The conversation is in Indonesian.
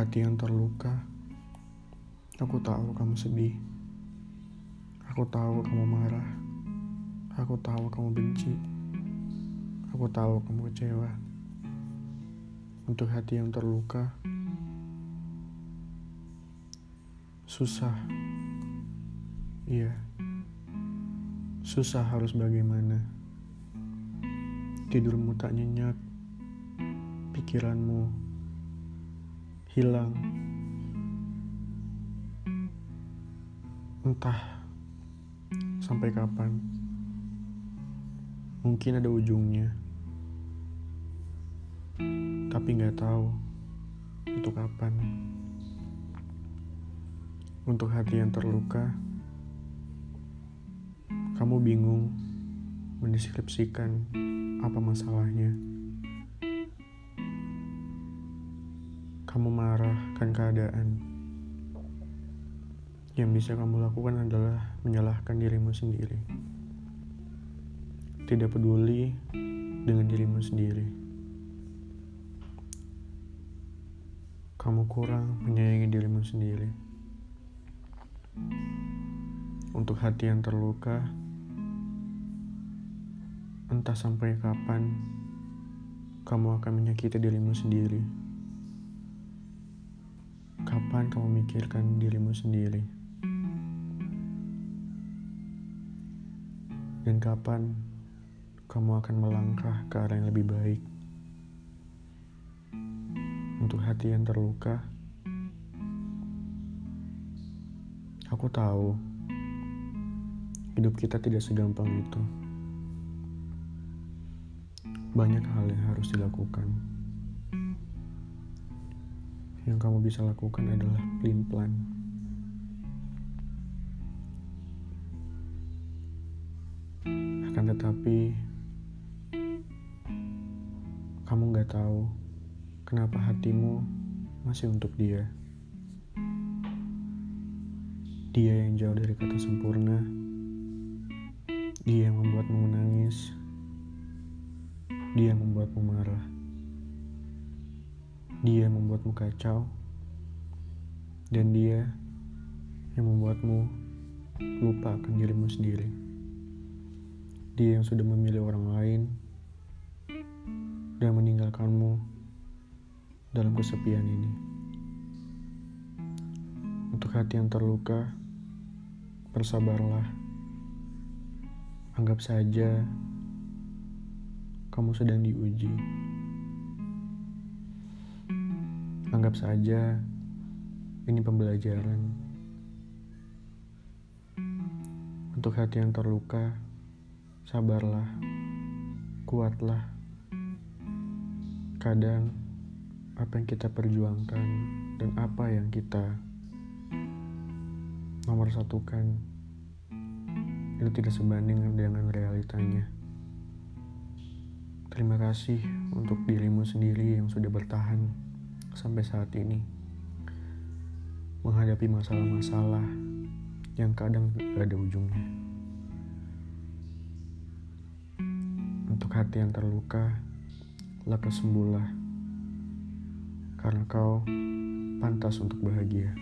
hati yang terluka, aku tahu kamu sedih. Aku tahu kamu marah. Aku tahu kamu benci. Aku tahu kamu kecewa. Untuk hati yang terluka, susah. Iya, susah harus bagaimana. Tidurmu tak nyenyak, pikiranmu hilang. Entah sampai kapan. Mungkin ada ujungnya. Tapi nggak tahu itu kapan. Untuk hati yang terluka, kamu bingung mendeskripsikan apa masalahnya. Kamu marah kan keadaan. Yang bisa kamu lakukan adalah menyalahkan dirimu sendiri. Tidak peduli dengan dirimu sendiri. Kamu kurang menyayangi dirimu sendiri. Untuk hati yang terluka, entah sampai kapan kamu akan menyakiti dirimu sendiri. Kapan kamu mikirkan dirimu sendiri? Dan kapan kamu akan melangkah ke arah yang lebih baik? Untuk hati yang terluka, aku tahu hidup kita tidak segampang itu. Banyak hal yang harus dilakukan yang kamu bisa lakukan adalah pelin-pelan. Akan tetapi, kamu gak tahu kenapa hatimu masih untuk dia. Dia yang jauh dari kata sempurna, dia yang membuatmu menangis, dia yang membuatmu marah. Dia yang membuatmu kacau, dan dia yang membuatmu lupa akan dirimu sendiri. Dia yang sudah memilih orang lain dan meninggalkanmu dalam kesepian ini. Untuk hati yang terluka, bersabarlah. Anggap saja kamu sedang diuji. Anggap saja ini pembelajaran. Untuk hati yang terluka, sabarlah, kuatlah. Kadang apa yang kita perjuangkan dan apa yang kita nomor satukan itu tidak sebanding dengan realitanya. Terima kasih untuk dirimu sendiri yang sudah bertahan sampai saat ini menghadapi masalah-masalah yang kadang gak ada ujungnya. Untuk hati yang terluka, lekas sembuhlah, karena kau pantas untuk bahagia.